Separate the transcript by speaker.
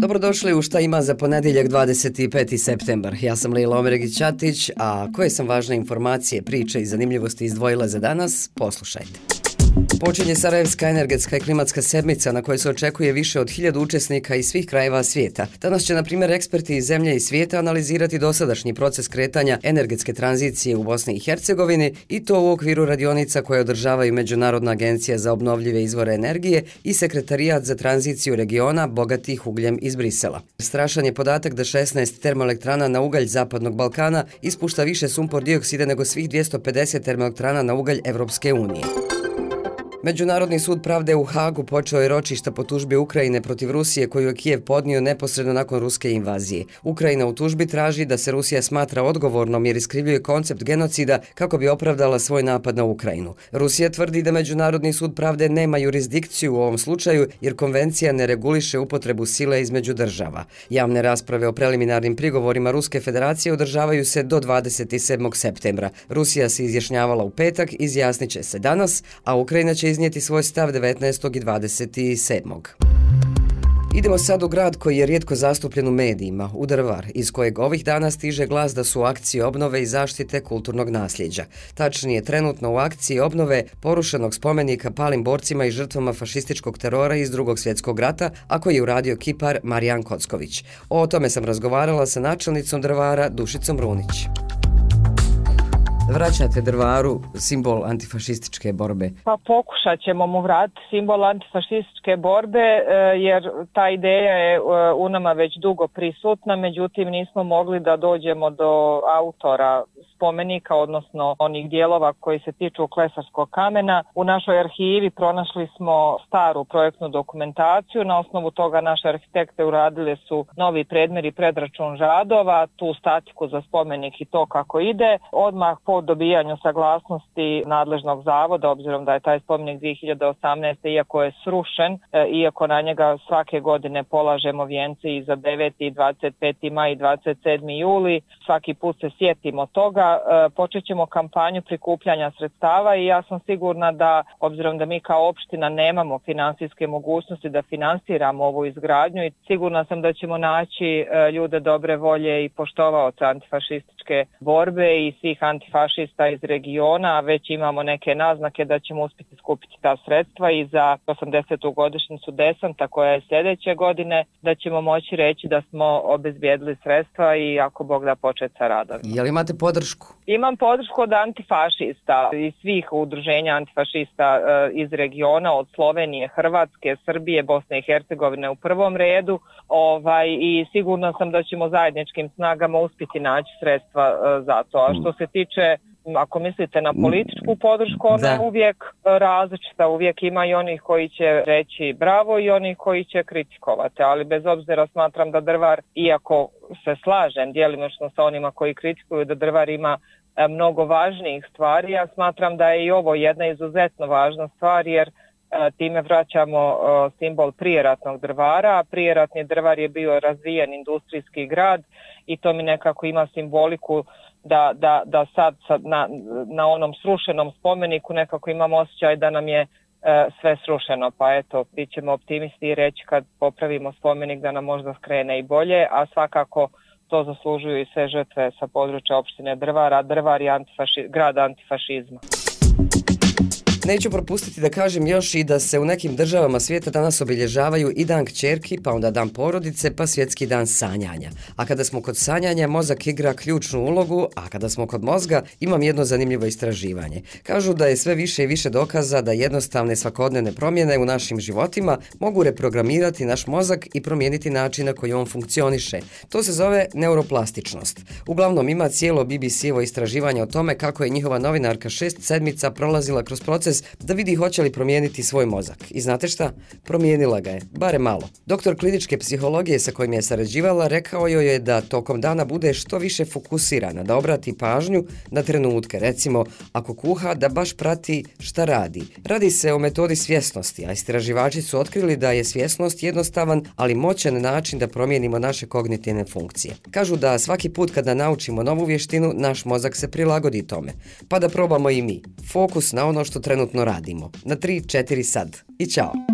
Speaker 1: Dobrodošli u šta ima za ponedjeljak 25. septembar. Ja sam Lila Omeregić-Ćatić, a koje sam važne informacije, priče i zanimljivosti izdvojila za danas, poslušajte. Počinje Sarajevska energetska i klimatska sedmica na kojoj se očekuje više od hiljadu učesnika iz svih krajeva svijeta. Danas će, na primjer, eksperti iz zemlje i svijeta analizirati dosadašnji proces kretanja energetske tranzicije u Bosni i Hercegovini i to u okviru radionica koje održavaju Međunarodna agencija za obnovljive izvore energije i Sekretarijat za tranziciju regiona bogatih ugljem iz Brisela. Strašan je podatak da 16 termoelektrana na ugalj Zapadnog Balkana ispušta više sumpor dioksida nego svih 250 termoelektrana na ugalj Evropske unije. Međunarodni sud pravde u Hagu počeo je ročišta po tužbi Ukrajine protiv Rusije koju je Kijev podnio neposredno nakon ruske invazije. Ukrajina u tužbi traži da se Rusija smatra odgovornom jer iskrivljuje koncept genocida kako bi opravdala svoj napad na Ukrajinu. Rusija tvrdi da Međunarodni sud pravde nema jurisdikciju u ovom slučaju jer konvencija ne reguliše upotrebu sile između država. Javne rasprave o preliminarnim prigovorima Ruske federacije održavaju se do 27. septembra. Rusija se izjašnjavala u petak, izjasniće se danas, a Ukrajina će iznijeti svoj stav 19. i 27. Idemo sad u grad koji je rijetko zastupljen u medijima, u Drvar, iz kojeg ovih dana stiže glas da su akcije obnove i zaštite kulturnog nasljeđa. Tačnije, trenutno u akciji obnove porušenog spomenika palim borcima i žrtvama fašističkog terora iz drugog svjetskog rata, a koji je uradio kipar Marijan Kocković. O tome sam razgovarala sa načelnicom Drvara Dušicom Runić vraćate drvaru simbol antifašističke borbe?
Speaker 2: Pa pokušat ćemo mu vratiti simbol antifašističke borbe e, jer ta ideja je e, u nama već dugo prisutna, međutim nismo mogli da dođemo do autora spomenika, odnosno onih dijelova koji se tiču klesarskog kamena. U našoj arhivi pronašli smo staru projektnu dokumentaciju, na osnovu toga naše arhitekte uradile su novi predmer i predračun žadova, tu statiku za spomenik i to kako ide. Odmah po dobijanju saglasnosti nadležnog zavoda, obzirom da je taj spomenik 2018. iako je srušen, e, iako na njega svake godine polažemo vijence i za 9. i 25. maj i 27. juli, svaki put se sjetimo toga, E, počet ćemo kampanju prikupljanja sredstava i ja sam sigurna da, obzirom da mi kao opština nemamo finansijske mogućnosti da finansiramo ovu izgradnju i sigurna sam da ćemo naći e, ljude dobre volje i poštovaoca antifašističke borbe i svih antifašista iz regiona, a već imamo neke naznake da ćemo uspjeti skupiti ta sredstva i za 80. godišnjicu desanta koja je sljedeće godine da ćemo moći reći da smo obezbijedili sredstva i ako Bog da početi sa radom.
Speaker 1: Je li imate podršku?
Speaker 2: Imam podršku od antifašista i svih udruženja antifašista e, iz regiona, od Slovenije, Hrvatske, Srbije, Bosne i Hercegovine u prvom redu ovaj, i sigurno sam da ćemo zajedničkim snagama uspjeti naći sredstva e, za to. A što se tiče ako mislite na političku podršku, ona je uvijek različita. Uvijek ima i onih koji će reći bravo i onih koji će kritikovati. Ali bez obzira smatram da drvar, iako se slažem dijelimočno sa onima koji kritikuju da drvar ima e, mnogo važnijih stvari, ja smatram da je i ovo jedna izuzetno važna stvar jer e, E, time vraćamo e, simbol prijeratnog drvara, a prijeratni drvar je bio razvijen industrijski grad i to mi nekako ima simboliku da, da, da sad, sad na, na onom srušenom spomeniku nekako imamo osjećaj da nam je e, sve srušeno, pa eto, bit ćemo optimisti i reći kad popravimo spomenik da nam možda skrene i bolje, a svakako to zaslužuju i sve žrtve sa područja opštine Drvara, Drvar je antifaši, grad antifašizma.
Speaker 1: Neću propustiti da kažem još i da se u nekim državama svijeta danas obilježavaju i dan kćerki, pa onda dan porodice, pa svjetski dan sanjanja. A kada smo kod sanjanja, mozak igra ključnu ulogu, a kada smo kod mozga, imam jedno zanimljivo istraživanje. Kažu da je sve više i više dokaza da jednostavne svakodnevne promjene u našim životima mogu reprogramirati naš mozak i promijeniti način na koji on funkcioniše. To se zove neuroplastičnost. Uglavnom ima cijelo BBC-evo istraživanje o tome kako je njihova novinarka šest sedmica prolazila kroz proces da vidi hoće li promijeniti svoj mozak. I znate šta? Promijenila ga je, bare malo. Doktor kliničke psihologije sa kojim je sarađivala rekao joj je da tokom dana bude što više fokusirana, da obrati pažnju na trenutke. Recimo, ako kuha, da baš prati šta radi. Radi se o metodi svjesnosti, a istraživači su otkrili da je svjesnost jednostavan, ali moćan način da promijenimo naše kognitivne funkcije. Kažu da svaki put kada naučimo novu vještinu, naš mozak se prilagodi tome. Pa da probamo i mi. Fokus na ono što trenutno radimo. Na 3-4 sad. I čao!